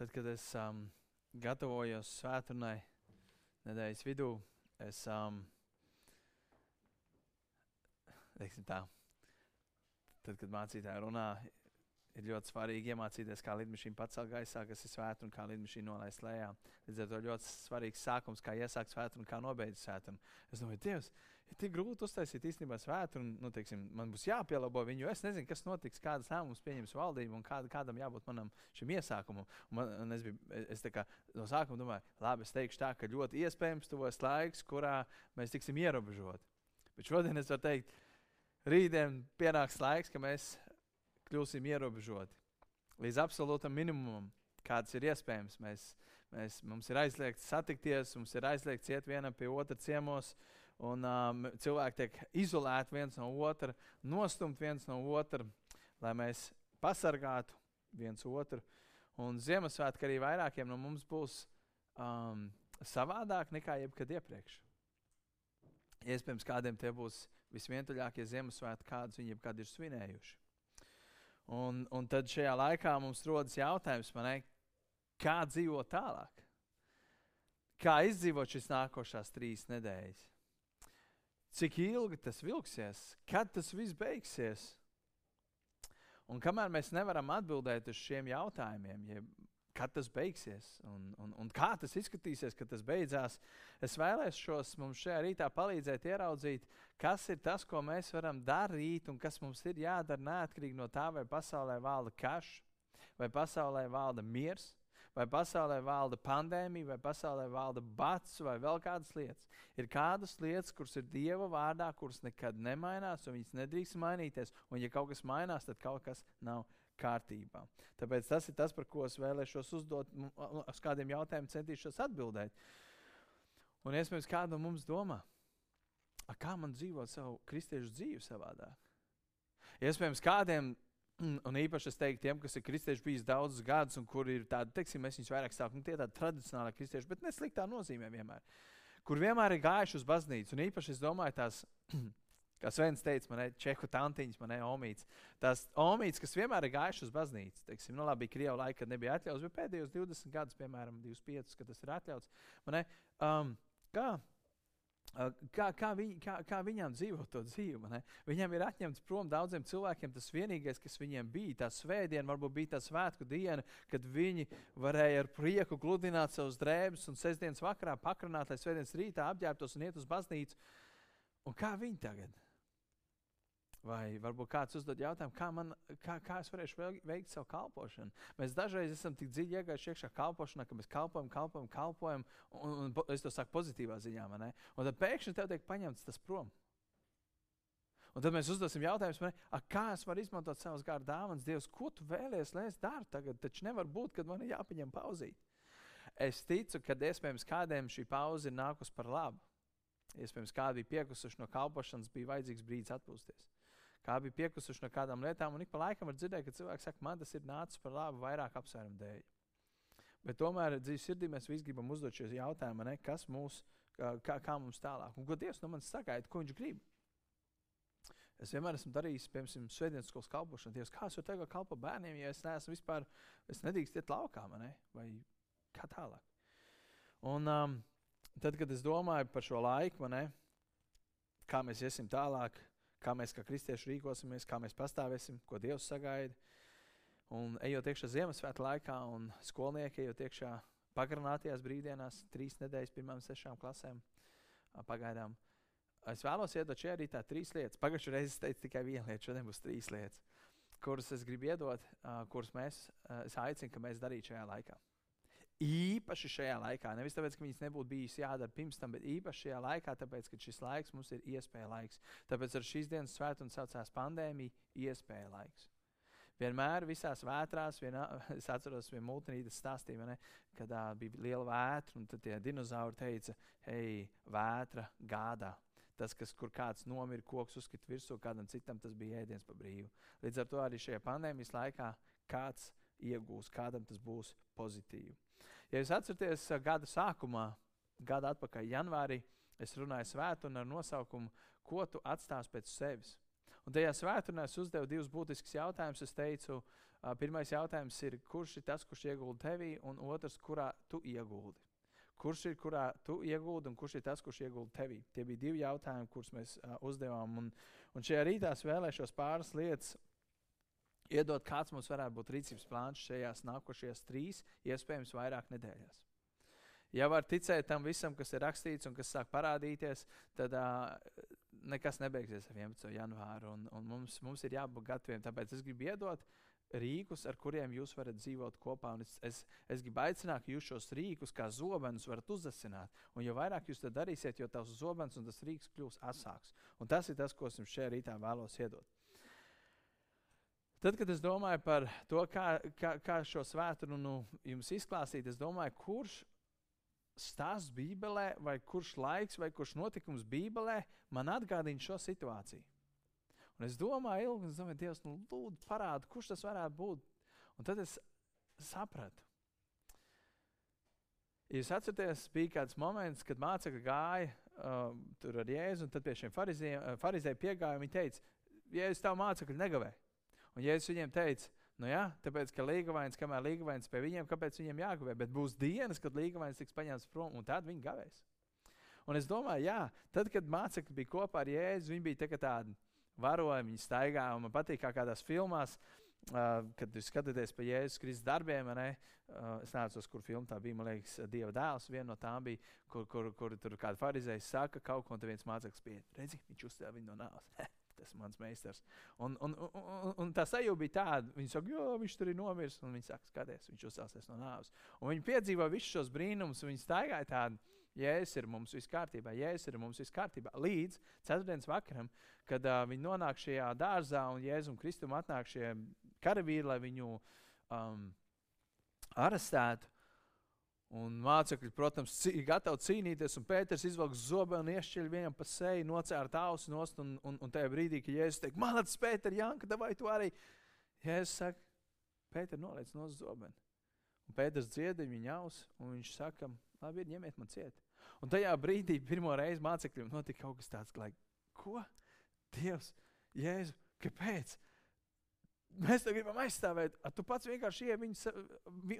tad, kad es um, gatavojos svētdienai, nedēļas vidū, es um, tā, tad, kad mācītāji runā, ir ļoti svarīgi iemācīties, kā lidmašīna pacelt gaisā, kas ir svēta un kā lidmašīna nolaist lejā. Līdz ar to ļoti svarīgs sākums, kā iesākt svētdienu un kā nobeigt svētdienu. Es domāju, Dievs, ir tik grūti uztaisīt īstenībā svētdienu, un nu, teiksim, man būs jāpielabo viņu. Es nezinu, kas notiks, kādas lēmumus pieņems valdība un kāda, kādam jābūt manam šim iesākumam. Un man, un es biju, es kā, no sākuma domāju, labi, es teikšu tā, ka ļoti iespējams tuvojas laiks, kurā mēs tiksim ierobežoti. Bet šodien es varu teikt, rītdien pienāks laiks, ka mēs kļūsim ierobežoti līdz absolūtam minimumam, kāds ir iespējams. Mēs, mēs, mums ir aizliegts satikties, mums ir aizliegts iet vienam pie otra ciemos, un um, cilvēki tiek izolēti viens no otra, nostumt viens no otra, lai mēs pasargātu viens otru. Un Ziemassvētki arī vairākiem no mums būs um, savādāk nekā jebkad iepriekš. Iespējams, kādiem tie būs visvientuļākie Ziemassvētki, kādus viņi jebkad ir svinējuši. Un, un tad šajā laikā mums rodas jautājums, ne, kā dzīvot tālāk? Kā izdzīvot šīs nākošās trīs nedēļas? Cik ilgi tas vilksies? Kad tas viss beigsies? Un kamēr mēs nevaram atbildēt uz šiem jautājumiem, ja kad tas beigsies un, un, un kā tas izskatīsies, kad tas beidzās. Es vēlēšos mums šajā rītā palīdzēt ieraudzīt, kas ir tas, ko mēs varam darīt un kas mums ir jādara neatkarīgi no tā, vai pasaulē valda karš, vai pasaulē valda miers, vai pasaulē valda pandēmija, vai pasaulē valda bats, vai vēl kādas lietas. Ir kādas lietas, kuras ir Dieva vārdā, kuras nekad nemainās, un viņas nedrīkst mainīties. Un, ja kaut kas mainās, tad kaut kas nav kārtībā. Tāpēc tas ir tas, par ko es vēlēšos uzdot, uz kādiem jautājumiem centīšos atbildēt. Un iespējams, kāda no mums domā, kā man dzīvot savu kristiešu dzīvi savādāk. Iespējams, kādiem, un īpaši es teiktu, tiem, kas ir kristieši bijis daudzus gadus, un kur ir tādi, teiksim, mēs viņus vairāk sākam, nu, tie tādi tradicionāli kristieši, bet ne sliktā nozīmē vienmēr. Kur vienmēr ir gājuši uz baznīcu, un īpaši es domāju, tās Kā Svens teica, man ir čehu tantiņas, man ir omīts. Tās omīts, kas vienmēr ir gājušas uz baznīcu, teiksim, nu labi, Krievijā laika, kad nebija atļauts, bet pēdējos 20 gadus, piemēram, 25, kad tas ir atļauts. Man, um, kā, Kā, kā, viņ, kā, kā viņām dzīvo to dzīvi? Ne? Viņiem ir atņemts prom daudziem cilvēkiem tas vienīgais, kas viņiem bija. Tā svētdiena, varbūt bija tā svētku diena, kad viņi varēja ar prieku gludināt savus drēbes un sestdienas vakarā pakranāt, lai svētdienas rītā apģērbtos un iet uz baznīcu. Un kā viņi tagad? Vai varbūt kāds uzdod jautājumu, kā, man, kā, kā es varēšu veikt savu kalpošanu. Mēs dažreiz esam tik dziļi iegājuši iekšā kalpošanā, ka mēs kalpojam, kalpojam, kalpojam, un, un, un es to saku pozitīvā ziņā. Un tad pēkšņi tev tiek paņemts tas prom. Un tad mēs uzdosim jautājumu, kā es varu izmantot savas gārdas dāvanas. Dievs, ko tu vēlies, lai es daru tagad? Taču nevar būt, kad man ir jāpaņem pauzīt. Es ticu, ka iespējams kādiem šī pauze ir nākus par labu. Iespējams, kādi bija piekusuši no kalpošanas, bija vajadzīgs brīdis atpūsties kā bija piekusuši no kādām lietām. Un ik pa laikam var dzirdēt, ka cilvēks saka, man tas ir nācis par labu vairāk apsvērumu dēļ. Bet tomēr dzīves sirdī mēs visi gribam uzdot šo jautājumu, ne, kas mūs, kā, kā mums tālāk. Un ko Dievs no manis sagaida, ko viņš grib? Es vienmēr esmu darījis, piemēram, svētdienas skolas kalpošanu. Dievs, kā es varu tagad kalpot bērniem, ja es neesmu vispār, es nedrīkst iet laukā, ne? vai kā tālāk. Un um, tad, kad es domāju par šo laiku, ne, kā mēs iesim tālāk, kā mēs kā kristieši rīkosimies, kā mēs pastāvēsim, ko Dievs sagaida. Un ejot iekšā Ziemassvētku laikā, un skolnieki ejot iekšā pagarinātajās brīvdienās, trīs nedēļas pirmām sešām klasēm pagaidām. Es vēlos iedot šajā rītā trīs lietas. Pagājušajā reizē es teicu tikai vienu lietu, šodien būs trīs lietas, kuras es gribu iedot, kuras mēs, es aicinu, ka mēs darītu šajā laikā. Īpaši šajā laikā, nevis tāpēc, ka viņas nebūtu bijis jādara pirms tam, bet īpaši šajā laikā, tāpēc, ka šis laiks mums ir iespēja laiks. Tāpēc ar šīs dienas svētdienu saucās pandēmija, iespēja laiks. Vienmēr visās vētrās, vienā, es atceros, viena multinītes stāstīja, ne, kad uh, bija liela vētra, un tad tie dinozauri teica, hei, vētra gādā. Tas, kas, kur kāds nomira, koks uzskata virsū, kādam citam tas bija ēdiens pa brīvu. Līdz ar to arī šajā pandēmijas laikā kāds iegūs, kādam tas būs pozitīvi. Ja jūs atceraties, gada sākumā, gada atpakaļ, janvārī, es runāju svētdienu ar nosaukumu, ko tu atstāsi pēc sevis. Un tajā svētdienā es uzdevu divus būtiskus jautājumus. Es teicu, pirmais jautājums ir, kurš ir tas, kurš iegulda tevī, un otrs, kurā tu ieguldi. Kurš ir, kurā tu ieguldi, un kurš ir tas, kurš iegulda tevī? Tie bija divi jautājumi, kurus mēs uzdevām. Un, un šajā rītā es vēlēšos pāris lietas iedot, kāds mums varētu būt rīcības plāns šajās nākošajās trīs, iespējams, vairāk nedēļās. Ja var ticēt tam visam, kas ir rakstīts un kas sāk parādīties, tad uh, nekas nebeigsies ar 11. janvāru. Un, un mums, mums ir jābūt gataviem. Tāpēc es gribu iedot rīkus, ar kuriem jūs varat dzīvot kopā. Un es, es, es gribu aicināt, ka jūs šos rīkus kā zobenus varat uzdesināt. Un jo vairāk jūs to darīsiet, jo tavs zobens un tas rīks kļūs asāks. Un tas ir tas, ko es jums šajā rītā vēlos iedot. Tad, kad es domāju par to, kā, kā, kā šo svētdienu jums izklāstīt, es domāju, kurš stāsts Bībelē, vai kurš laiks, vai kurš notikums Bībelē man atgādina šo situāciju. Un es domāju, ilgi, es domāju, Dievs, nu, lūdzu, parādi, kurš tas varētu būt. Un tad es sapratu. Jūs atceraties, bija kāds moments, kad mācekļi gāja um, tur ar Jēzu, un tad pie šiem farizējiem piegāja, un viņi teica, Jēzus, tavu mācekļu negavē. Un Jēzus viņiem teica, Nu, jā, tāpēc, ka līgavains, kamēr līgavains pie viņiem, kāpēc viņiem jāgavē? Bet būs dienas, kad līgavains tiks paņemts prom, un tad viņi gavēs. Un es domāju, jā, tad, kad mācekļi bija kopā ar Jēzu, viņi bija tādi varojumi, viņi staigā. Man patīk, kā kādās filmās, uh, kad jūs skatāties pa Jēzus Kristus darbiem. Ne? Uh, es nezinu, kur filma tā bija. Man liekas, Dieva dēls. Viena no tām bija, kur, kur, kur tur kāda farizēja saka kaut ko, un viens māceklis pie. Redzi, viņš uzstāja viņu no nāves. tas mans meistars. Un, un, un, un, tā sajūta bija tāda, viņi saka, jo viņš tur ir nomiris, un viņi saka, skaties, viņš uzsāksies no nāves. Un viņi piedzīvo visus šos brīnumus, viņi staigāja tādu. Jēzus ir mums viss kārtībā, Jēzus ir mums viss kārtībā. Līdz ceturtdienas vakaram, kad uh, viņi nonāk šajā dārzā un Jēzus un Kristum atnāk šie karavīri, lai viņu um, arestētu. Un mācekļi, protams, ir gatavi cīnīties, un Pēters izvelk zobenu, iešķiļ viņam pa seju, nocērt ausu nost, un, un, un tajā brīdī, kad Jēzus teikt, malāts, Pēter, Janka, vai tu arī? Jēzus saka, Pēter, noliec no zobenu. Un Pēters dziedi viņa aus, un viņš saka, labi, ir, ņemiet man ciet. Un tajā brīdī pirmo reizi mācekļiem notika kaut kas tāds, like, ko? Dievs, Jēzu, kāpēc? Mēs te gribam aizstāvēt, tu pats vienkārši ieej viņu,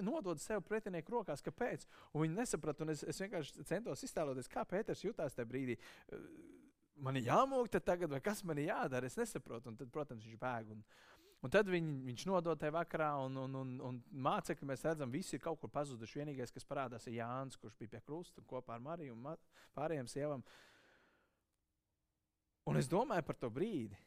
nodod sev pretinieku rokās, kāpēc. Un viņi nesaprata, un es, es vienkārši centos iztēloties, kā Pēters jutās tajā brīdī. Man ir jāmūk tagad, vai kas man ir jādara, es nesaprotu. Un tad, protams, viņš bēg. Un, un tad viņ, viņš nodod tajā vakarā, un, un, un, un mācekļi, mēs redzam, visi ir kaut kur pazuduši. Vienīgais, kas parādās, ir Jānis, kurš bija pie krusta kopā ar Mariju un pārējiem sievām. Un es domāju par to brīdi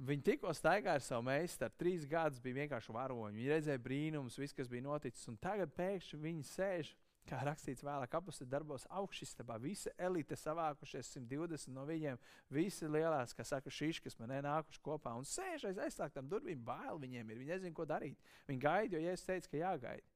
Viņi tikko staigāja ar savu meistaru, trīs gadus bija vienkārši varoņi. Viņi redzēja brīnumus, viss, kas bija noticis, un tagad pēkšņi viņi sēž. Kā rakstīts vēlāk, apakšā darbos augšstabā. Visa elite savākušies 120 no viņiem. Visi lielās, kas saka, šīs, kas man nenākuši kopā un sēž aiz aizslēgtām durvīm. Bail viņiem ir. Viņi nezina, ko darīt. Viņi gaida, jo es teicu, ka jāgaida.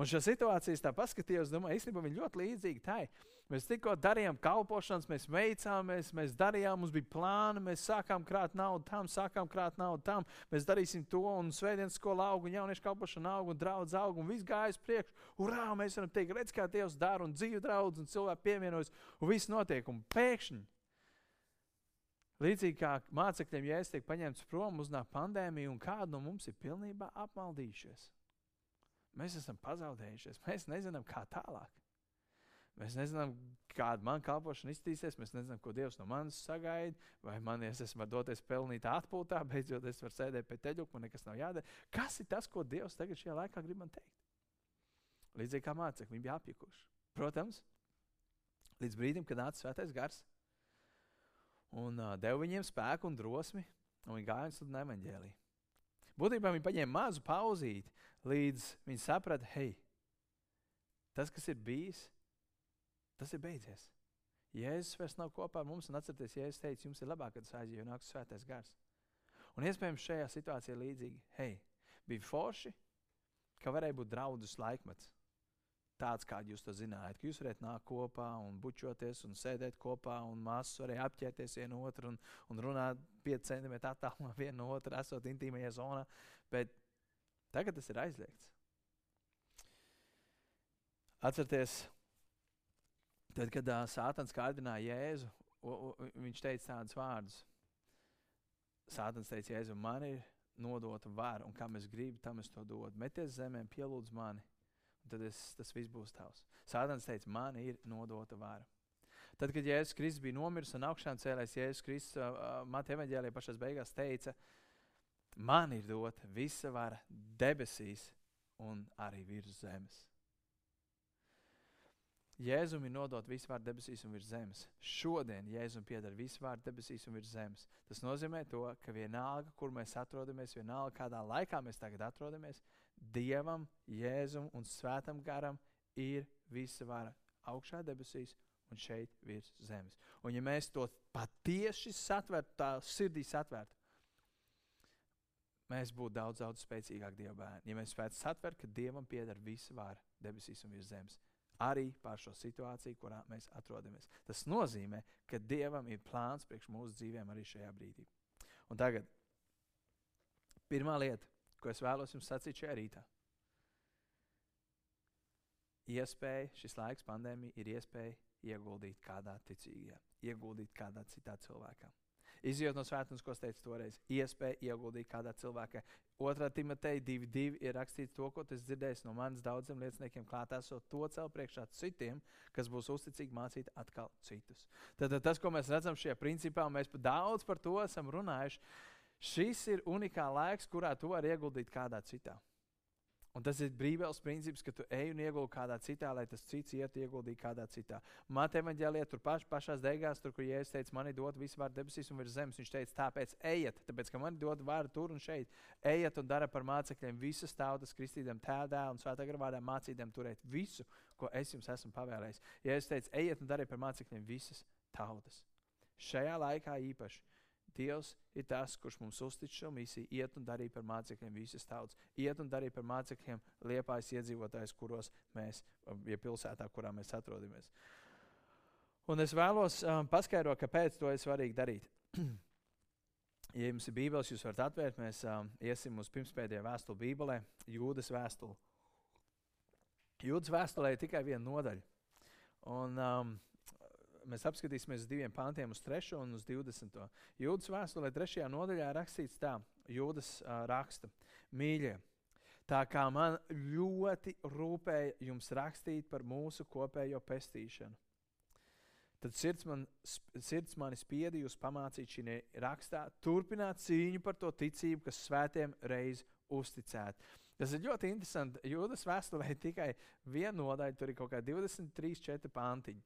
Un šo situāciju tā paskatījos, domāju, īstenībā viņi ļoti līdzīgi tai. Mēs tikko darījām kalpošanas, mēs veicāmies, mēs darījām, mums bija plāni, mēs sākām krāt naudu tam, sākām krāt naudu tam. Mēs darīsim to, un svētdienas skola aug, un jauniešu kalpošana aug, un draudz aug, un viss gājas priekš. Urā, mēs varam teikt, redz, kā Dievs dara, un dzīve draudz, un cilvēki pievienojas, un viss notiek. Un pēkšņi, līdzīgi kā mācekļiem, ja es tiek paņemts prom, uznāk pandēmija, un kādu no mums ir pilnībā apmaldījušies. Mēs esam pazaudējušies. Mēs nezinām, kā tālāk. Mēs nezinām, kāda man kalpošana iztīsies. Mēs nezinām, ko Dievs no manis sagaida. Vai man es esmu doties pelnīt atpūtā, beidzot es varu sēdēt pie teļuka, man nekas nav jādara. Kas ir tas, ko Dievs tagad šajā laikā grib man teikt? Līdzīgi kā mācekļi, bija apjukuši. Protams, līdz brīdim, kad nāca svētais gars un uh, deva viņiem spēku un drosmi, un viņi gāja un sludināja evaņģēliju. Būtībā viņi paņēma mazu pauzīti, līdz viņi saprata, hei, tas, kas ir bijis, tas ir beidzies. Jēzus vairs nav kopā ar mums, un atcerieties, Jēzus teica, jums ir labāk, kad es aizēju, jo nāks svētais gars. Un iespējams šajā situācijā līdzīgi, hei, bija forši, ka varēja būt draudus laikmets. Tāds, kādu jūs to zinājāt, ka jūs varētu nākt kopā un bučoties un sēdēt kopā, un māsas varēja apķerties vienu otru un, un runāt 5 centimetru attālumā viena no otra, esot intīmajā zonā. Bet Tagad tas ir aizliegts. Atcerieties, tad, kad uh, Sātans kārdināja Jēzu, u, u, viņš teica tādus vārdus. Sātans teica, Jēzu, man ir nodota vara, un kam es gribu, tam es to dodu. Meties zemē, pielūdz mani, tad es, tas viss būs tavs. Sātans teica, man ir nodota vara. Tad, kad Jēzus Kristus bija nomiris un augšām cēlēs, Jēzus Kristus uh, Mateja evaņģēlē pašās beigās teica, man ir dota visa vara debesīs un arī virs zemes. Jēzum ir nodot visu vārdu debesīs un virs zemes. Šodien Jēzum pieder visu vārdu debesīs un virs zemes. Tas nozīmē, to, ka vienalga, kur mēs atrodamies, vienalga, kādā laikā mēs tagad atrodamies, Dievam, Jēzum un Svētam garam ir visa vara augšā debesīs un šeit virs zemes. Un ja mēs to patiesi satvērtu, tā sirdī satvērtu, mēs būtu daudz, daudz spēcīgāki Dieva bērni. Ja mēs spētu satvert, ka Dievam pieder visa vara debesīs un virs zemes, arī pār šo situāciju, kurā mēs atrodamies. Tas nozīmē, ka Dievam ir plāns priekš mūsu dzīvēm arī šajā brīdī. Un tagad pirmā lieta, ko es vēlos jums sacīt šajā rītā. Iespēja, šis laiks, pandēmija, ir iespēja ieguldīt kādā ticīgajā, ieguldīt kādā citā cilvēkā. Izjūt no svētdienas, ko es teicu toreiz, iespēja ieguldīt kādā cilvēkā. Otrā Timoteja 2.2 ir rakstīts to, ko tas dzirdējis no manis daudziem lieciniekiem, klāt esot to cel priekšā citiem, kas būs uzticīgi mācīt atkal citus. Tad, tas, ko mēs redzam šajā principā, mēs pa daudz par to esam runājuši. Šis ir unikāls laiks, kurā tu vari ieguldīt kādā citā. Un tas ir brīvības princips, ka tu ej un ieguldi kādā citā, lai tas cits iet ieguldīt kādā citā. Māte evanģēlijā tur paš, pašās beigās, tur, kur Jēzus teica, man ir dot visu vārdu debesīs un virs zemes, viņš teica, tāpēc ejiet, tāpēc, ka man ir dot vārdu tur un šeit. Ejiet un dara par mācekļiem visas tautas, kristītiem tēdā un svētā garā vārdā mācītiem turēt visu, ko es jums esmu pavēlējis. Jēzus teica, ejiet un dariet par mācekļiem visas tautas. Šajā laikā īpaši Dievs ir tas, kurš mums uztic šo misiju, iet un darīt par mācekļiem visas tautas, iet un darīt par mācekļiem liepājas iedzīvotājs, kuros mēs, ja pilsētā, kurā mēs atrodamies. Un es vēlos um, paskaidrot, kāpēc to ir svarīgi darīt. ja jums ir bībeles, jūs varat atvērt, mēs um, iesim uz pirmspēdējo vēstuli Bībelē, Jūdas vēstuli. Jūdas vēstulē ir tikai viena nodaļa. Un, um, mēs apskatīsimies uz diviem pāntiem, uz 3 un uz 20. Jūdas vēstulē, 3. nodaļā rakstīts tā, Jūdas uh, raksta, mīļie. Tā kā man ļoti rūpēja jums rakstīt par mūsu kopējo pestīšanu, tad sirds, man, sirds mani spieda jūs pamācīt šī rakstā, turpināt cīņu par to ticību, kas svētiem reiz uzticēt. Tas ir ļoti interesanti. Jūdas vēstulē tikai viena nodaļa, tur ir kaut kā 23, 4 pantiņi.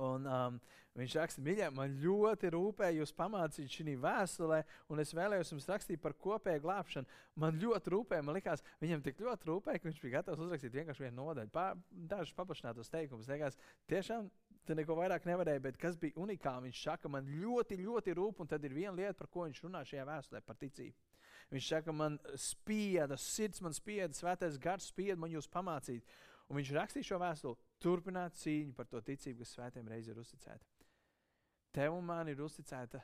Un, um, viņš raksta, mīļā, man ļoti rūpēja jūs pamācīt šī vēstulē, un es vēlējos jums rakstīt par kopēju glābšanu. Man ļoti rūpēja, man likās, viņam tik ļoti rūpēja, ka viņš bija gatavs uzrakstīt vienkārši vienu nodaļu, pār, dažus paplašinātos teikumus. Liekas, tiešām te neko vairāk nevarēja, bet kas bija unikāli, viņš saka, man ļoti, ļoti rūp, un tad ir viena lieta, par ko viņš runā šajā vēstulē, par ticību. Viņš saka, man spieda, sirds man spieda, svētais gars spieda man jūs pamācīt. Un viņš rakstīja šo vēstuli, turpināt cīņu par to ticību, kas svētiem reiz ir uzticēta. Tev un man ir uzticēta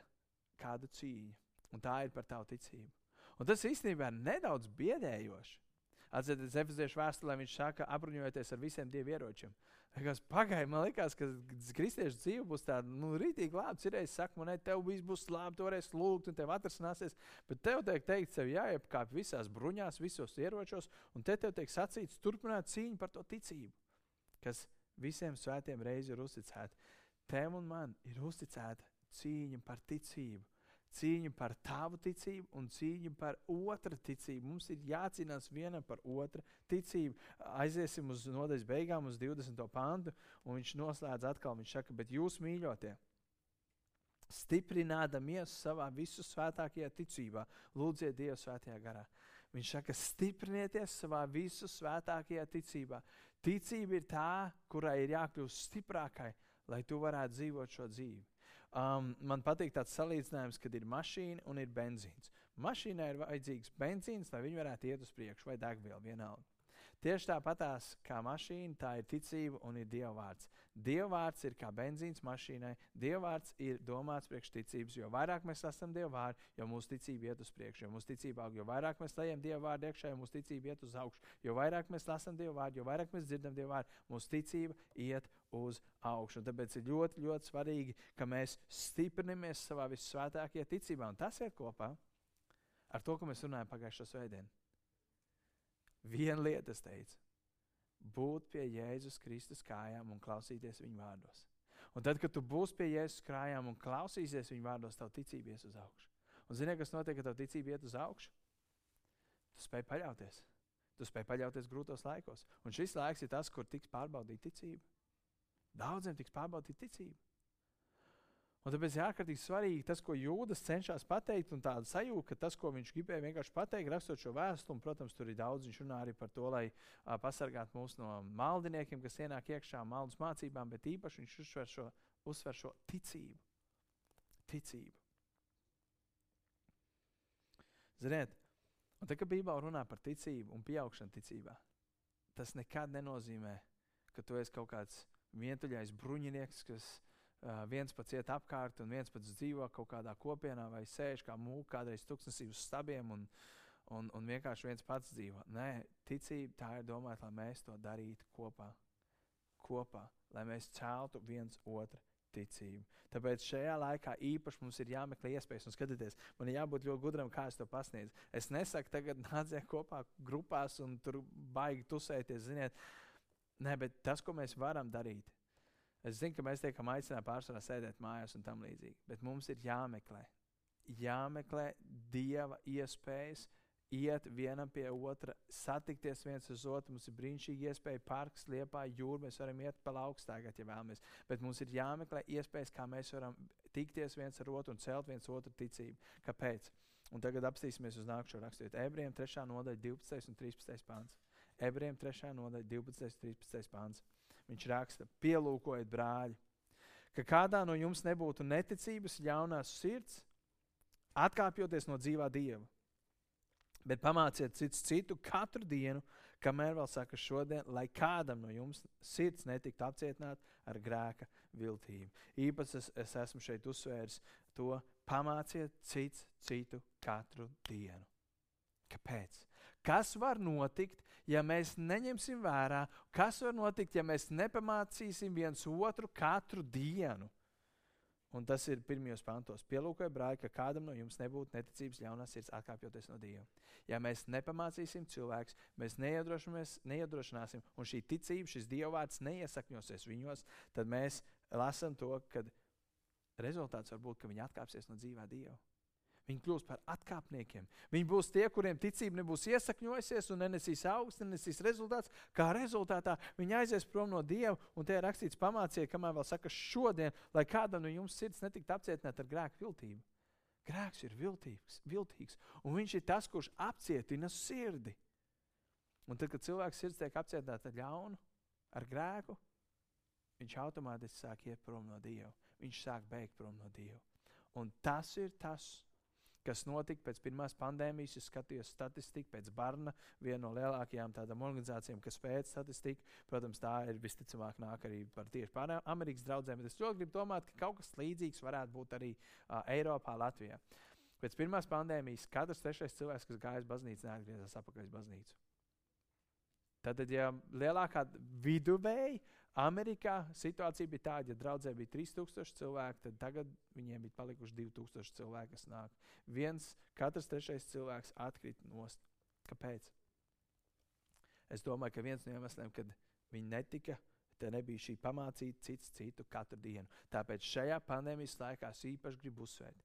kāda cīņa, un tā ir par tavu ticību. Un tas īstenībā ir nedaudz biedējoši. Atcerieties, Efeziešu vēstulē viņš saka, apbruņojoties ar visiem dievu ieročiem. Pagaidiet, man liekas, ka kristiešu dzīve būs tāda nu, rītīgi labi. Ir reizes, saka, man, tev viss būs labi, tu varēsi lūgt, un tev atrasināsies. Bet tev tiek teikt, tev jāiepkāp visās bruņās, visos ieročos, un te tev tiek sacīts, turpināt cīņu par to ticību, kas visiem svētiem reizi ir uzticēta. Tev un man ir uzticēta cīņa par ticību cīņa par tavu ticību un cīņa par otru ticību. Mums ir jācīnās vienam par otru ticību. Aiziesim uz nodaļas beigām, uz 20. pantu, un viņš noslēdz atkal. Viņš saka, bet jūs mīļotie, stiprinādamies savā visu svētākajā ticībā, lūdziet Dievu svētajā garā. Viņš saka, stiprinieties savā visu svētākajā ticībā. Ticība ir tā, kurai ir jākļūst stiprākai, lai tu varētu dzīvot šo dzīvi. Um, man patīk tāds salīdzinājums, kad ir mašīna un ir benzīns. Mašīnai ir vajadzīgs benzīns, lai viņi varētu iet uz priekšu, vai degviela vienalga. Tieši tāpatās kā mašīna, tā ir ticība un ir Dieva vārds. Dieva vārds ir kā benzīns mašīnai. Dieva vārds ir domāts priekš ticības. Jo vairāk mēs lasām Dieva vārdu, jo mūsu ticība iet uz priekšu. Jo mūsu ticība aug, jo vairāk mēs lejam Dieva vārdu iekšā, jo mūsu ticība iet uz augšu. Jo vairāk mēs lasām Dieva vārdu, jo vairāk mēs dzirdam Dieva vārdu, mūsu ticība iet uz augšu. Un tāpēc ir ļoti, ļoti svarīgi, ka mēs stiprinamies savā visvētākajā ticībā. Un tas iet kopā ar to, ko mēs runājam pagājušā svētdienā. Viena lieta, es teicu, būt pie Jēzus Kristus kājām un klausīties viņa vārdos. Un tad, kad tu būsi pie Jēzus kājām un klausīsies viņa vārdos, tev ticība ies uz augšu. Un zini, kas notiek, kad tev ticība iet uz augšu? Tu spēj paļauties. Tu spēj paļauties grūtos laikos. Un šis laiks ir tas, kur tiks pārbaudīta ticība. Daudziem tiks pārbaudīta ticība. Un tāpēc ir ārkārtīgi svarīgi tas, ko Jūdas cenšas pateikt, un tāda sajūta, ka tas, ko viņš gribēja vienkārši pateikt, rakstot šo vēstuli, un, protams, tur ir daudz, viņš runā arī par to, lai a, pasargātu mūs no maldiniekiem, kas ienāk iekšā maldus mācībām, bet īpaši viņš uzsver šo, uzsver šo ticību. Ticību. Ziniet, un tad, kad Bībelē runā par ticību un pieaugšanu ticībā, tas nekad nenozīmē, ka tu esi kaut kāds vientuļais bruņinieks, kas viens pats iet apkārt, un viens pats dzīvo kaut kādā kopienā, vai sēž kā mūka, kādreiz tuksnesī uz stabiem, un, un, un vienkārši viens pats dzīvo. Nē, ticība tā ir domāta, lai mēs to darītu kopā. Kopā, lai mēs celtu viens otru ticību. Tāpēc šajā laikā īpaši mums ir jāmeklē iespējas, un skatieties, man ir jābūt ļoti gudram, kā es to pasniedzu. Es nesaku, tagad nāciet kopā grupās un tur baigi tusēties, ziniet. Nē, bet tas, ko mēs varam darīt, Es zinu, ka mēs tiekam aicināti pārsvarā sēdēt mājās un tam līdzīgi, bet mums ir jāmeklē, jāmeklē Dieva iespējas, iet vienam pie otra, satikties viens uz otru. Mums ir brīnišķīgi iespēja parks, liepā, jūra. Mēs varam iet pa augstākā, ja vēlamies. Bet mums ir jāmeklē iespējas, kā mēs varam tikties viens ar otru un celt viens otru ticību. Kāpēc? Un tagad apstīsimies uz nākamšo raksturu. Ebrejiem 3. nodaļa, 12. un 13. pāns. Ebrejiem 3. nodaļa, 12. un 13. pāns viņš raksta, pielūkojiet, brāļi, ka kādā no jums nebūtu neticības, ļaunās sirds, atkāpjoties no dzīvā dieva. Bet pamāciet cits citu katru dienu, kamēr vēl saka šodien, lai kādam no jums sirds netiktu apcietināta ar grēka viltību. Īpaši es, es esmu šeit uzsvērs to, pamāciet cits citu katru dienu. Kāpēc? Kas var notikt, ja mēs neņemsim vērā, kas var notikt, ja mēs nepamācīsim viens otru katru dienu? Un tas ir pirmajos pantos. Pielūkojiet, brāļi, ka kādam no jums nebūtu neticības ļaunās sirds atkāpjoties no Dieva. Ja mēs nepamācīsim cilvēkus, mēs neiedrošināsim, un šī ticība, šis dievvvārds neiesakņosies viņos, tad mēs lasām to, ka rezultāts var būt, ka viņi atkāpsies no dzīvā Dieva. Viņi kļūs par atkāpniekiem. Viņi būs tie, kuriem ticība nebūs iesakņojusies un nenesīs augstu, nenesīs rezultāts. Kā rezultātā viņi aizies prom no Dieva, un te ir rakstīts pamāciet, kamēr vēl saka šodien, lai kādam no jums sirds netiktu apcietināta ar grēku viltību. Grēks ir viltīgs, viltīgs, un viņš ir tas, kurš apcietina sirdi. Un tad, kad cilvēks sirds tiek apcietināta ar ļaunu, ar grēku, viņš automātiski sāk iet prom no Dieva. Viņš sāk beigt prom no Dieva. Un tas ir tas, kas notika pēc pirmās pandēmijas. Es skatījos statistiku pēc Barna, viena no lielākajām tādām organizācijām, kas pēta statistiku. Protams, tā ir visticamāk nāk arī par tieši par Amerikas draugiem. Es ļoti gribu domāt, ka kaut kas līdzīgs varētu būt arī uh, Eiropā, Latvijā. Pēc pirmās pandēmijas katrs trešais cilvēks, kas gāja uz baznīcu, neatgriezās atpakaļ uz baznīcu. Tad, ja lielākā viduvēja Amerikā situācija bija tāda, ja draudzē bija 3000 cilvēki, tad tagad viņiem bija palikuši 2000 cilvēki, kas nāk. Viens, katrs trešais cilvēks atkrīt nost. Kāpēc? Es domāju, ka viens no iemesliem, kad viņi netika, te nebija šī pamācīta cits citu katru dienu. Tāpēc šajā pandēmijas laikā es īpaši gribu uzsvērt.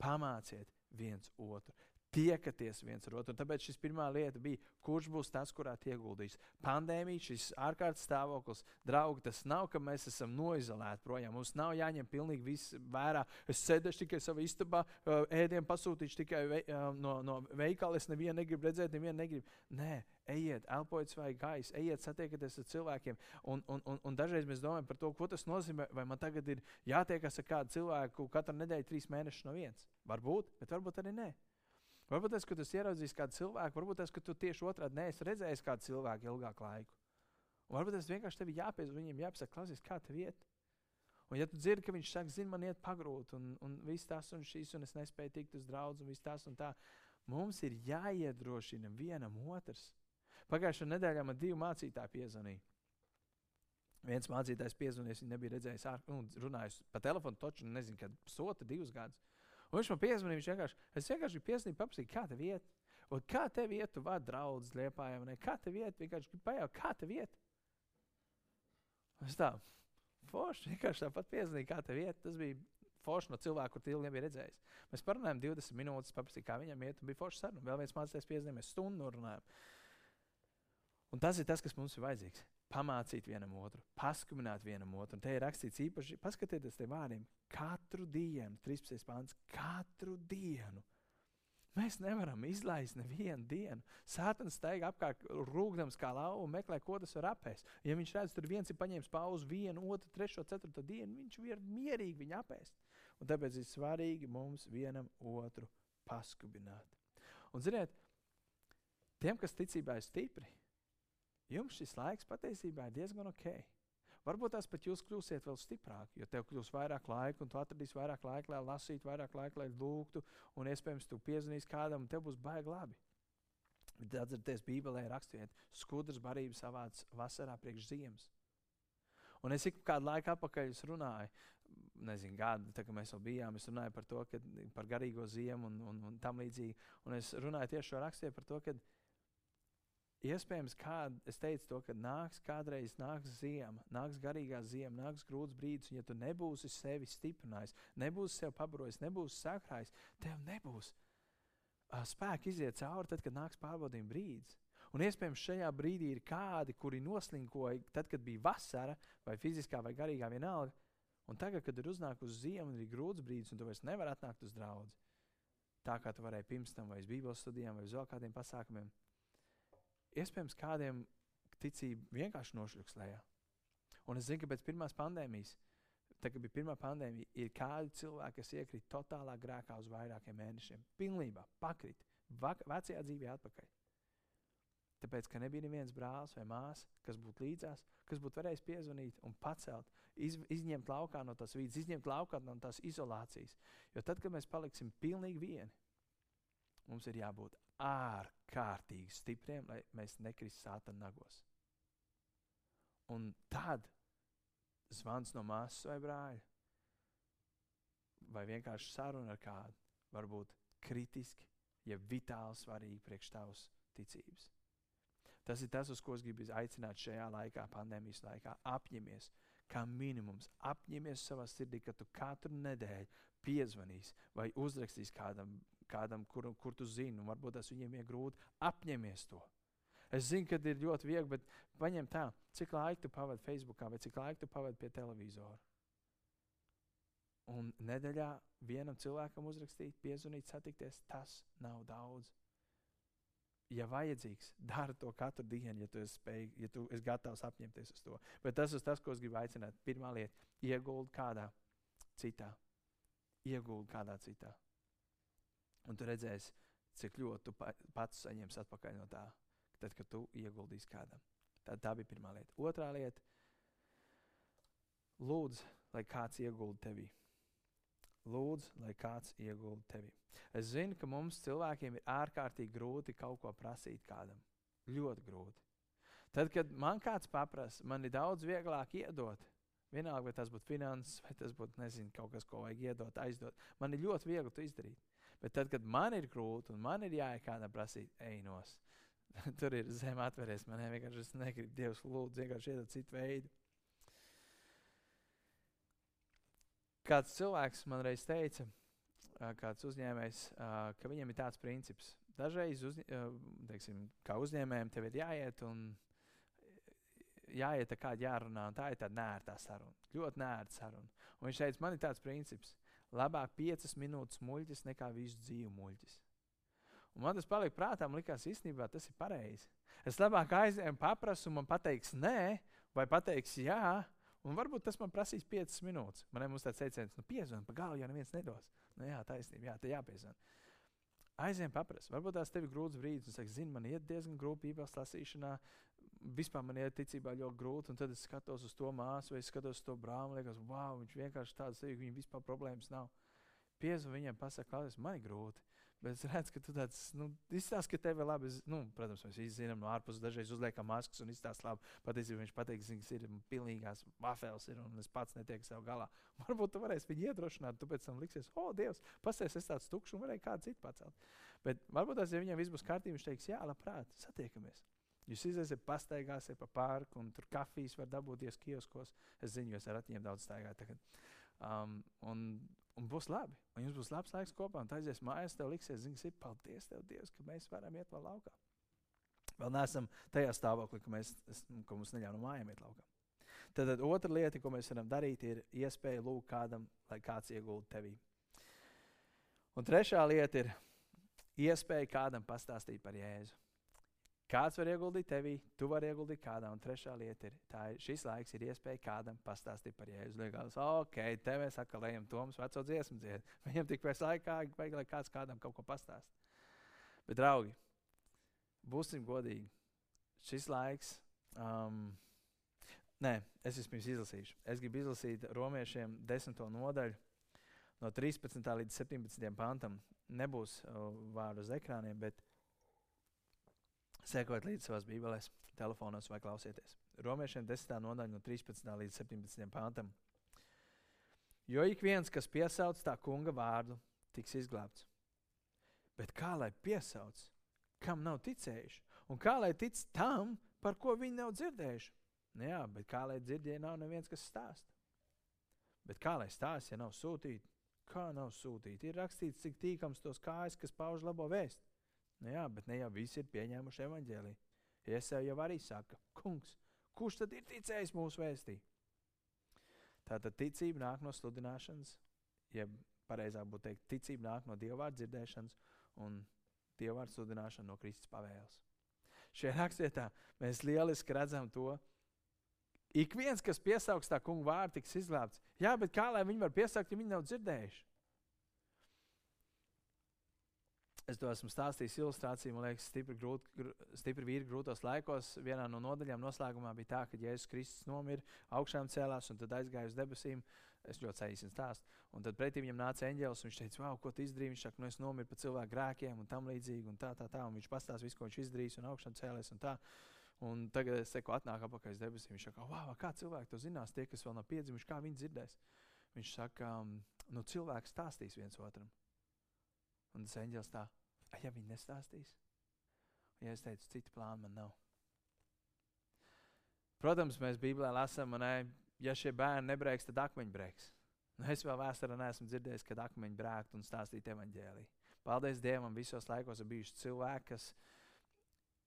Pamāciet viens otru tiekaties viens ar otru. Un tāpēc šis pirmā lieta bija, kurš būs tas, kurā ieguldīs. Pandēmija, šis ārkārtas stāvoklis, draugi, tas nav, ka mēs esam noizolēti projām. Mums nav jāņem pilnīgi viss vērā. Es sēdēšu tikai savā istabā, ēdienu pasūtīšu tikai vei, no, no veikala. Es nevienu negribu redzēt, nevienu negribu. Nē, ejiet, elpojiet svaigu gaisu, ejiet, satiekieties ar cilvēkiem. Un, un, un, un dažreiz mēs domājam par to, ko tas nozīmē. Vai man tagad ir jātiekas ar kādu cilvēku katru nedēļu, trīs mēnešus no viens? Varbūt, bet varbūt arī nē. Varbūt tas, ka tu ieraudzīsi kādu cilvēku, varbūt tas, ka tu tieši otrādi neesi redzējis kādu cilvēku ilgāku laiku. Un varbūt tas vienkārši tev jāpies, viņam jāpasaka, klausies, kā tev iet. Un, ja tu dzirdi, ka viņš saka, zini, man iet pagrūt, un, un viss tas un šis, un es nespēju tikt uz draugu, un viss tas un tā, mums ir jāiedrošina vienam otrs. Pagājušajā nedēļā man divi mācītāji piezvanīja. Viens mācītājs piezvanīja, viņš nebija redzējis, ār, nu, runājis pa telefonu, taču nezinu, kad sota divus gadus. Un viņš man piezvanīja, viņš vienkārši, es vienkārši piezvanīju, paprasīju, kā tev iet. Un kā tev iet, tu vadi draugus liepājām, ne? Kā tev iet, vienkārši pajaut, kā tev iet. Es tā, forši, vienkārši tāpat piezvanīju, kā tev iet. Tas bija forši no cilvēka, kur ilgi nebija redzējis. Mēs parunājām 20 minūtes, paprasīju, kā viņam iet, un bija forši saruna. Vēl viens mācītājs piezvanīja, mēs stundu runājām. Un tas ir tas, kas mums ir vajadzīgs. Pamācīt vienam otru, paskumināt vienam otru. Un te ir rakstīts īpaši, paskatieties te vārdiem, katru dienu, 13. pāns, katru dienu. Mēs nevaram izlaist nevienu dienu. Sātans steigā apkārt, rūkdams kā lauva meklē, ko tas var apēst. Ja viņš redz, tur viens ir paņēmis pauzi vienu, otru, trešo, ceturto dienu, viņš var mierīgi viņu apēst. Un tāpēc ir svarīgi mums vienam otru paskubināt. Un ziniet, tiem, kas ticībā ir stipri, jums šis laiks patiesībā ir diezgan ok. Varbūt tās pat jūs kļūsiet vēl stiprāki, jo tev kļūs vairāk laika, un tu atradīsi vairāk laika, lai lasītu, vairāk laika, lai lūgtu, un iespējams tu piezvanīsi kādam, un tev būs baigi labi. Bet atcerieties, Bībelē ir rakstīts, skudras barība savāc vasarā priekš ziemas. Un es ik kādu laiku atpakaļ runāju, nezinu, gadu, tā kā mēs jau bijām, es runāju par to, ka, par garīgo ziemu un, un, un tam līdzīgi. Un es runāju tieši šo rakstīju par to, ka Iespējams, kād, es teicu to, ka nāks kādreiz nāks ziema, nāks garīgā ziema, nāks grūts brīdis, un ja tu nebūsi sevi stiprinājis, nebūsi sev pabarojis, nebūsi sakrājis, tev nebūs uh, spēka iziet cauri, tad, kad nāks pārbaudījuma brīdis. Un iespējams, šajā brīdī ir kādi, kuri noslinkoja, tad, kad bija vasara, vai fiziskā, vai garīgā vienalga. Un tagad, kad ir uznākusi ziema, ir grūts brīdis, un tu vairs nevari atnākt uz draugu, tā kā tu varēji pirms tam, vai uz Bībeles studijām, vai uz vēl kādiem pasākumiem, iespējams, kādiem ticība vienkārši nošļuks lejā. Un es zinu, ka pēc pirmās pandēmijas, tad, kad bija pirmā pandēmija, ir kādi cilvēki, kas iekrīt totālā grēkā uz vairākiem mēnešiem. Pilnībā pakrit, vecajā dzīvē atpakaļ. Tāpēc, ka nebija neviens brālis vai māsa, kas būtu līdzās, kas būtu varējis piezvanīt un pacelt, iz, izņemt laukā no tās vīdes, izņemt laukā no tās izolācijas. Jo tad, kad mēs paliksim pilnīgi vieni, mums ir jābūt ārkārtīgi stipriem, lai mēs nekristu sātana nagos. Un tad zvans no māsas vai brāļa, vai vienkārši saruna ar kādu, var būt kritiski, ja vitāli svarīgi priekš tavas ticības. Tas ir tas, uz ko es gribu aicināt šajā laikā, pandēmijas laikā. Apņemies, kā minimums, apņemies savā sirdī, ka tu katru nedēļu piezvanīsi vai uzrakstīsi kādam kādam, kur, kur tu zini, un varbūt tas viņiem ir grūti. Apņemies to. Es zinu, ka ir ļoti viegli, bet paņem tā, cik laika tu pavadi Facebookā vai cik laika tu pavadi pie televizora. Un nedēļā vienam cilvēkam uzrakstīt, piezvanīt, satikties, tas nav daudz. Ja vajadzīgs, dari to katru dienu, ja tu esi spējīgs, ja tu esi gatavs apņemties uz to. Bet tas ir tas, ko es gribu aicināt. Pirmā lieta - ieguldi kādā citā. Ieguldi kādā citā. Un tu redzēsi, cik ļoti tu pats saņemsi atpakaļ no tā, tad, kad tu ieguldīsi kādam. Tā, tā bija pirmā lieta. Otrā lieta - lūdzu, lai kāds iegulda tevī. Lūdzu, lai kāds iegulda tevī. Es zinu, ka mums cilvēkiem ir ārkārtīgi grūti kaut ko prasīt kādam. Ļoti grūti. Tad, kad man kāds paprasa, man ir daudz vieglāk iedot. Vienalga, vai tas būtu finanses, vai tas būtu nezinu, kaut kas, ko vajag iedot, aizdot. Man ir ļoti viegli to izdarīt. Bet tad, kad man ir grūti un man ir jāiet kādam prasīt, ej nos. Tur ir zem atveries. Man vienkārši es negribu Dievs lūdzu, vienkārši iedot citu veidu. Kāds cilvēks man reiz teica, kāds uzņēmējs, ka viņam ir tāds princips. Dažreiz, uz, teiksim, kā uzņēmējiem, tev ir jāiet un jāiet tā kā jārunā, un tā ir tāda nērta saruna. Ļoti nērta saruna. Un viņš teica, man ir tāds princips labāk piecas minūtes muļķis nekā visu dzīvi muļķis. Un man tas palika prātā, man liekas, īstenībā tas ir pareizi. Es labāk aizēju paprasu, man pateiks nē, vai pateiks jā, un varbūt tas man prasīs piecas minūtes. Man ir tāds teiciens, nu piezvan, pa galu jau neviens nedos. Nu jā, taisnība, jā, te jāpiezvan. Aiziem paprast. Varbūt tās tev ir grūts brīdis, un saka, zini, man iet diezgan grūti bībeles lasīšanā. Vispār man iet ticībā ļoti grūti, tad es skatos uz to māsu, vai es skatos uz to brāli, liekas, wow, viņš vienkārši tāds, ka viņam vispār problēmas nav. Piezvan viņam, pasaka, klausies, man ir grūti. Bet es redzu, ka tu tāds nu, izstāsti, ka tev ir labi. Nu, protams, mēs visi zinām, no ārpuses dažreiz uzliekam maskas un izstāstām labi. Patiesībā viņš pateiks, ka ir pilnīgās wafels, ir, un es pats netieku sev galā. Varbūt tu varēsi viņu iedrošināt, tu pēc tam liksies, o, oh, Dievs, pasēs, es tāds tukšs un varēju kādu citu pacelt. Bet varbūt tas, ja viņam viss būs kārtībā, viņš teiks, jā, labprāt, satiekamies. Jūs iziesiet, pastaigāsiet pa parku, un tur kafijas var dabūties kioskos. Es zinu, jūs ar ratiņiem daudz staigājat. Um, un Un būs labi. Un jums būs labs laiks kopā. Un tā aizies mājās, tev liksies, zini, ir paldies tev, Dievs, ka mēs varam iet vēl laukā. Vēl neesam tajā stāvoklī, ka, mēs, ka mums neļauj no mājām iet laukā. Tad, tad otra lieta, ko mēs varam darīt, ir iespēja lūgt kādam, lai kāds iegulda tevī. Un trešā lieta ir iespēja kādam pastāstīt par Jēzu. Kāds var ieguldīt tevī, tu vari ieguldīt kādā. Un trešā lieta ir, ir šis laiks ir iespēja kādam pastāstīt par Jēzu. Liekas, ok, te mēs atkal ejam Tomas veco dziesmu dzied. Viņam tik pēc laikā vajag, lai kāds kādam kaut ko pastāst. Bet, draugi, būsim godīgi. Šis laiks, um, nē, es vispirms izlasīšu. Es gribu izlasīt romiešiem desmito nodaļu no 13. līdz 17. pantam. Nebūs uh, vārdu uz ekrāniem, bet Sekot līdzi savās bībelēs, telefonos vai klausieties. Romiešiem 10. nodaļa no 13. līdz 17. pāntam. Jo ik viens, kas piesauc tā kunga vārdu, tiks izglābts. Bet kā lai piesauc, kam nav ticējuši? Un kā lai tic tam, par ko viņi nav dzirdējuši? Nu jā, bet kā lai dzird, ja nav neviens, kas stāsta? Bet kā lai stāsta, ja nav sūtīti? Kā nav sūtīti? Ir rakstīts, cik tīkams tos kājas, kas pauž labo vēstu. Nu jā, bet ne jau visi ir pieņēmuši evaņģēliju. Iesēja jau arī saka, kungs, kurš tad ir ticējis mūsu vēstī? Tātad ticība nāk no sludināšanas, jeb pareizāk būtu teikt, ticība nāk no dievvvārdu dzirdēšanas un dievvvārdu sludināšana no Kristus pavēles. Šajā rakstvietā mēs lieliski redzam to, Ik viens, kas piesaugs tā kungu vārdu, tiks izglābts. Jā, bet kā lai viņi var piesaukt, ja viņi nav dzirdējuši? Es to esmu stāstījis ilustrācijā, man liekas, stipri, grūt, gr, stipri vīri grūtos laikos. Vienā no nodaļām noslēgumā bija tā, ka Jēzus Kristus nomira, augšām cēlās un tad aizgāja uz debesīm. Es ļoti saīsinu stāstu. Un tad pretī viņam nāca eņģēlis un viņš teica, wow, ko tu izdarīji? Viņš saka, nu es nomiru par cilvēku grēkiem un tam līdzīgi un tā, tā, tā. Un viņš pastāsta visu, ko viņš izdarījis un augšām cēlēs un tā. Un tagad es teku atnāk apakaļ debesīm. Viņš saka, wow, kā cilvēki to zinās, tie, kas vēl nav piedzimuši, kā viņi dzirdēs. Viņš saka, nu cilvēks stāstīs viens otram. Un tas eņģēlis tā, ja viņi nestāstīs? Un ja es teicu, citu plānu man nav. Protams, mēs Bībelē lasām, un ja šie bērni nebrēks, tad akmeņi brēks. Nu, es vēl vēsturē neesmu dzirdējis, kad akmeņi brēktu un stāstītu evaņģēlī. Paldies Dievam, visos laikos ir bijuši cilvēki, kas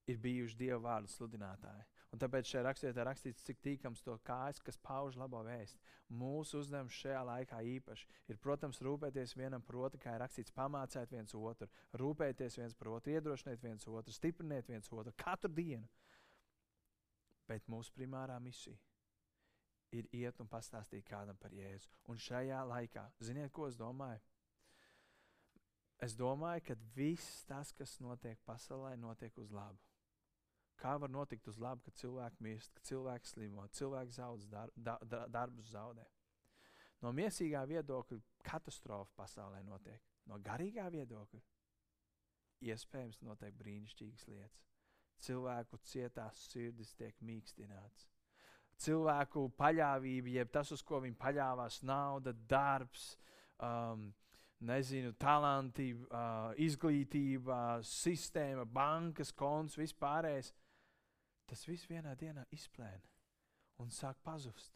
ir bijuši Dieva vārdu sludinātāji. Un tāpēc šajā rakstvietā rakstīts, cik tīkams to kājas, kas pauž labo vēstu. Mūsu uzdevums šajā laikā īpaši ir, protams, rūpēties vienam par otru, kā ir rakstīts, pamācēt viens otru, rūpēties viens par otru, iedrošināt viens otru, stiprināt viens otru katru dienu. Bet mūsu primārā misija ir iet un pastāstīt kādam par Jēzu. Un šajā laikā, ziniet, ko es domāju? Es domāju, ka viss tas, kas notiek pasaulē, notiek uz labu. Kā var notikt uz labu, ka cilvēki mirst, ka cilvēki slimo, cilvēki zaudz dar, da, da, darbus zaudē? No mīsīgā viedokļa katastrofa pasaulē notiek. No garīgā viedokļa iespējams notiek brīnišķīgas lietas. Cilvēku cietās sirdis tiek mīkstināts. Cilvēku paļāvība, jeb tas, uz ko viņi paļāvās, nauda, darbs, um, nezinu, talanti, uh, izglītība, sistēma, bankas, konts, vispārējais tas viss vienā dienā izplēna un sāk pazust.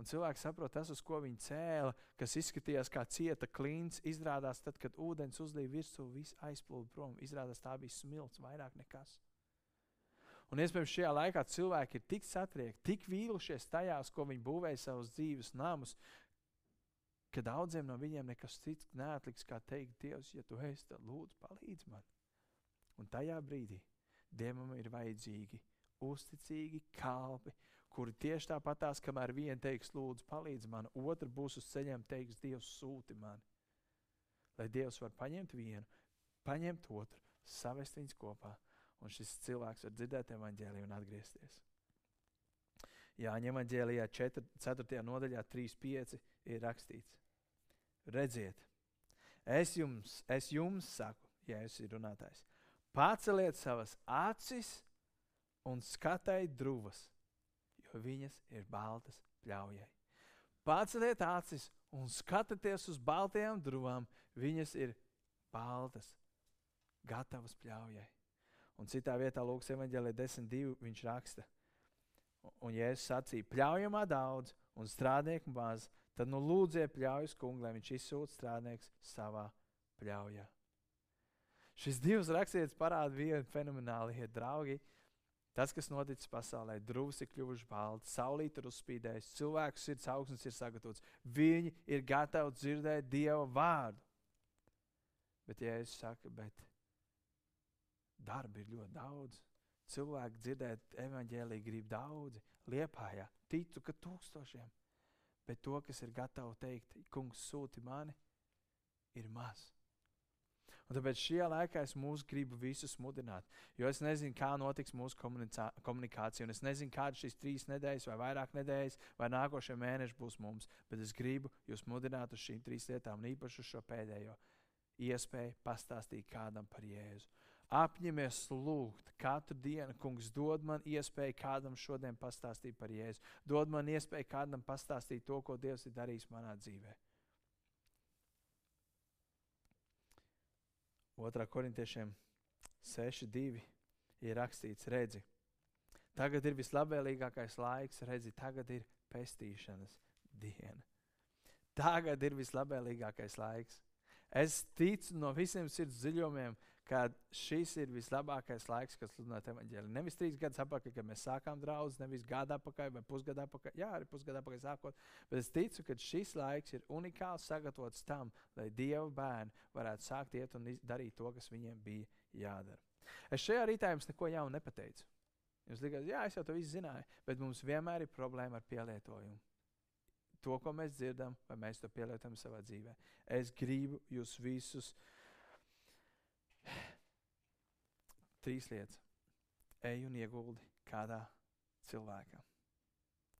Un cilvēks saprot, tas, uz ko viņi cēla, kas izskatījās kā cieta klints, izrādās tad, kad ūdens uzlīja virsū, viss aizplūda prom. Izrādās tā bija smilts, vairāk nekas. Un iespējams šajā laikā cilvēki ir tik satriekti, tik vīlušies tajās, ko viņi būvēja savus dzīves namus, ka daudziem no viņiem nekas cits neatliks, kā teikt, Dievs, ja tu esi, tad lūdzu palīdz man. Un tajā brīdī Dievam ir vajadzīgi uzticīgi kalpi, kuri tieši tāpatās, kamēr viena teiks, lūdzu, palīdz man, otra būs uz ceļiem, teiks, Dievs sūti mani. Lai Dievs var paņemt vienu, paņemt otru, savest viņus kopā, un šis cilvēks var dzirdēt evaņģēliju un atgriezties. Jāņem evaņģēlijā 4, 4. nodaļā 3.5 ir rakstīts. Redziet, es jums, es jums saku, ja es ir runātājs, paceliet savas acis un skatiet drūvas, jo viņas ir baltas pļaujai. Paceliet acis un skatieties uz baltajām drūmām, viņas ir baltas, gatavas pļaujai. Un citā vietā, Lūks, evanģēlē 10.2. viņš raksta, un Jēzus sacīja, pļaujamā daudz un strādnieku maz, tad nu lūdziet pļaujas kungu, lai viņš izsūta strādnieks savā pļaujā. Šis divs rakstīts parāda vienu fenomenālu lietu, draugi. Tas, kas noticis pasaulē, drūsi kļuvuši balti, saulīt ir uzspīdējis, cilvēku sirds augsnes ir sagatavots. Viņi ir gatavi dzirdēt Dieva vārdu. Bet, ja es saku, bet darba ir ļoti daudz, cilvēki dzirdēt evaņģēlīju grib daudzi, liepājā, ticu, ka tūkstošiem. Bet to, kas ir gatavs teikt, kungs sūti mani, ir maz. Un tāpēc šajā laikā es mūs gribu visus mudināt. Jo es nezinu, kā notiks mūsu komunikācija, un es nezinu, kādas šīs trīs nedēļas, vai vairāk nedēļas, vai nākošie mēneši būs mums. Bet es gribu jūs mudināt uz šīm trīs lietām, un īpaši uz šo pēdējo iespēju pastāstīt kādam par Jēzu. Apņemies lūgt katru dienu, kungs, dod man iespēju kādam šodien pastāstīt par Jēzu. Dod man iespēju kādam pastāstīt to, ko Dievs ir darījis manā dzīvēm. 2. korintiešiem 6.2 ir rakstīts, redzi, tagad ir vislabvēlīgākais laiks, redzi, tagad ir pestīšanas diena. Tagad ir vislabvēlīgākais laiks. Es ticu no visiem sirds dziļumiem, ka šis ir vislabākais laiks, kas sludināt evaņģēliju. Nevis trīs gadus atpakaļ, kad mēs sākām draugus, nevis gada atpakaļ vai pusgada atpakaļ. Jā, arī pusgada atpakaļ sākot. Bet es ticu, ka šis laiks ir unikāls sagatavots tam, lai Dieva bērni varētu sākt iet un darīt to, kas viņiem bija jādara. Es šajā rītā jums neko jaunu nepateicu. Jūs likāt, jā, es jau to visu zināju, bet mums vienmēr ir problēma ar pielietojumu. To, ko mēs dzirdam, vai mēs to pielietojam savā dzīvē. Es gribu jūs visus uh, Trīs lietas. Ej un ieguldi kādā cilvēkā.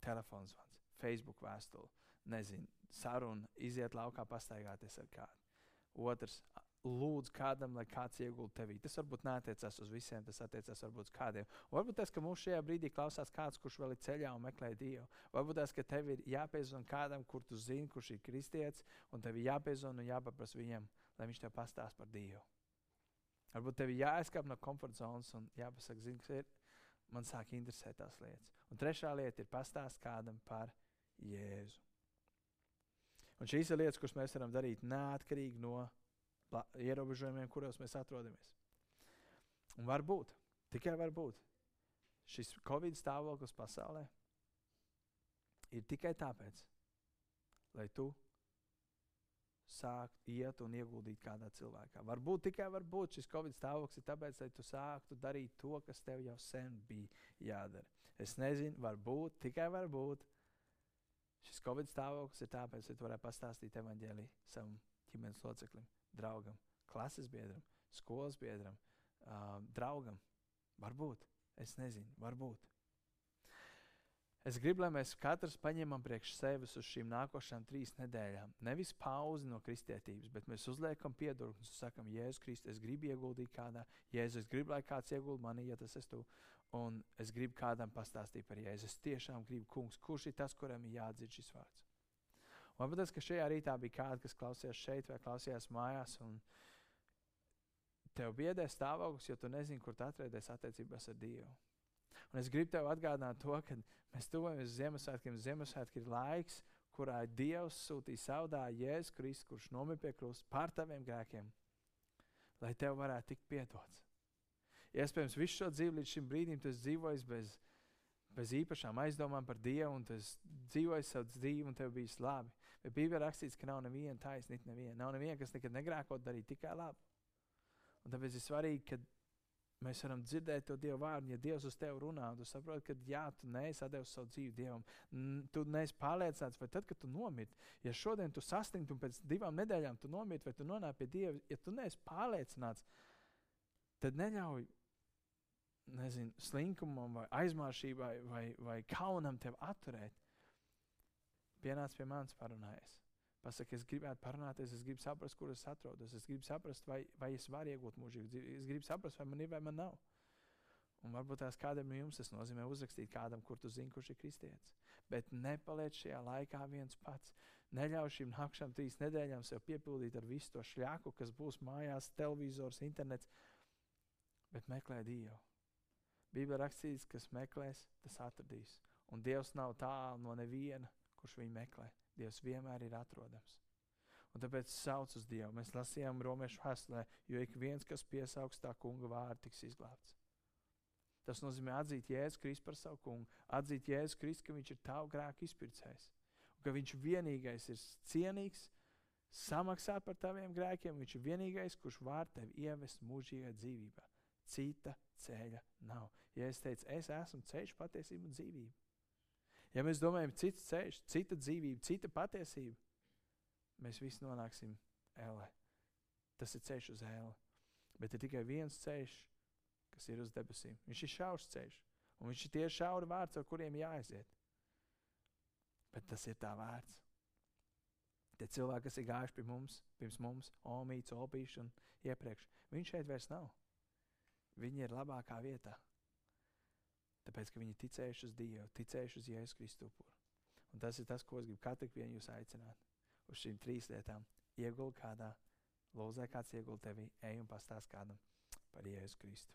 Telefons zvans, Facebook vēstule, nezinu, saruna, iziet laukā, pastaigāties ar kādu. Otrs, lūdzu kādam, lai kāds iegulda tevī. Tas varbūt neatiecas uz visiem, tas attiecas varbūt uz kādiem. Varbūt tas, ka mums šajā brīdī klausās kāds, kurš vēl ir ceļā un meklē Dievu. Varbūt tas, ka tev ir jāpiezvan kādam, kur tu zini, kurš ir kristietis, un tev ir jāpiezvan un jāpaprasa viņam, lai viņš tev pastāst par Dievu. Varbūt tev jāizkāp no komforta zonas un jāpasaka, zini, kas ir. Man sāk interesēt tās lietas. Un trešā lieta ir pastāst kādam par Jēzu. Un šīs ir lietas, kuras mēs varam darīt neatkarīgi no ierobežojumiem, kuros mēs atrodamies. Un varbūt, tikai varbūt, šis Covid stāvoklis pasaulē ir tikai tāpēc, lai tu sākt iet un ieguldīt kādā cilvēkā. Varbūt tikai varbūt šis Covid stāvoklis ir tāpēc, lai tu sāktu darīt to, kas tev jau sen bija jādara. Es nezinu, varbūt, tikai varbūt. Šis Covid stāvoklis ir tāpēc, lai tu varētu pastāstīt evaņģēliju savam ģimenes loceklim, draugam, klases biedram, skolas biedram, uh, draugam. Varbūt, es nezinu, varbūt. Es gribu, lai mēs katrs paņemam priekš sevis uz šīm nākošajām trīs nedēļām. Nevis pauzi no kristietības, bet mēs uzliekam piedurknes un sakam, Jēzus Kristus, es gribu ieguldīt kādā, Jēzus, es gribu, lai kāds iegulda manī, ja tas esmu un es gribu kādam pastāstīt par Jēzu. Es tiešām gribu, kungs, kurš ir tas, kuram ir jādzird šis vārds. Un varbūt tas, ka šajā rītā bija kāds, kas klausījās šeit vai klausījās mājās, tev biedē stāvoklis, jo tu nezini, kur tu atradies attiecībās ar Dievu. Un es gribu tev atgādināt to, ka mēs tuvojamies Ziemassvētkiem. Ziemassvētki ir laiks, kurā Dievs sūtīja savu dēlu Jēzu Kristu, kurš nomira pie krusta pār taviem grēkiem, lai tev varētu tikt piedots. Iespējams, visu šo dzīvi līdz šim brīdim tu esi dzīvojis bez, bez īpašām aizdomām par Dievu, un tu dzīvoji savu dzīvi, un tev bija labi. Bet Bībelē rakstīts, ka nav neviena taisnība, neviena. Nav neviena, kas nekad negrēkot darīt tikai labi. Un tāpēc ir svarīgi, ka mēs varam dzirdēt to Dieva vārdu, ja Dievs uz tevi runā, un tu saproti, ka jā, tu neesi devis savu dzīvi Dievam. Tu neesi pārliecināts, vai tad, kad tu nomirti, ja šodien tu saslimtu un pēc divām nedēļām tu nomirti, vai tu nonāc pie Dieva, ja tu neesi pārliecināts, tad neļauj nezinu, slinkumam, vai aizmāršībai, vai, vai kaunam tevi atturēt. Pienāc pie manis, parunājies. Pasaki, es gribētu parunāties, es gribu saprast, kur es atrodos. Es gribu saprast, vai, vai es varu iegūt mūžīgu dzīvi. Es gribu saprast, vai man ir vai man nav. Un varbūt tās kādam no jums tas nozīmē uzrakstīt kādam, kur tu zini, kurš ir kristietis. Bet nepaliec šajā laikā viens pats. Neļauj šīm nākamajām trīs nedēļām sev piepildīt ar visu to šļāku, kas būs mājās, televizors, internets. Bet meklē Dievu. Bībelē rakstīts, kas meklēs, tas atradīs. Un Dievs nav tālu no neviena, kurš viņu meklē. Dievs vienmēr ir atrodams. Un tāpēc sauc uz Dievu. Mēs lasījām Romešu vēstulē, jo ik viens, kas piesaugs tā kunga vārdu, tiks izglābts. Tas nozīmē atzīt Jēzu Kristu par savu kungu, atzīt Jēzu Kristu, ka viņš ir tavu grēku izpircējs, un ka viņš vienīgais ir cienīgs, samaksāt par taviem grēkiem, viņš ir vienīgais, kurš var tevi ievest mūžīgā dzīvībā. Cita ceļa nav. Ja es teicu, es esmu ceļš, patiesība un dzīvība. Ja mēs domājam, cits ceļš, cita dzīvība, cita patiesība, mēs visi nonāksim ēlē. Tas ir ceļš uz ēli. Bet ir tikai viens ceļš, kas ir uz debesīm. Viņš ir šaurs ceļš, un viņš ir tieši šauri vārds, ar kuriem jāaiziet. Bet tas ir tā vērts. Tie cilvēki, kas ir gājuši pie mums, pirms mums, Omīts, Opīša un iepriekš, viņš šeit vairs nav. Viņi ir labākā vietā. Tāpēc, ka viņi ticējuši uz Dievu, ticējuši uz Jēzus Kristu upuru. Un tas ir tas, ko es gribu katru vienu jūs aicināt. Uz šīm trīs lietām. Ieguldi kādā, lūzē kāds ieguldi tevi, ej un pastāst kādam par Jēzus Kristu.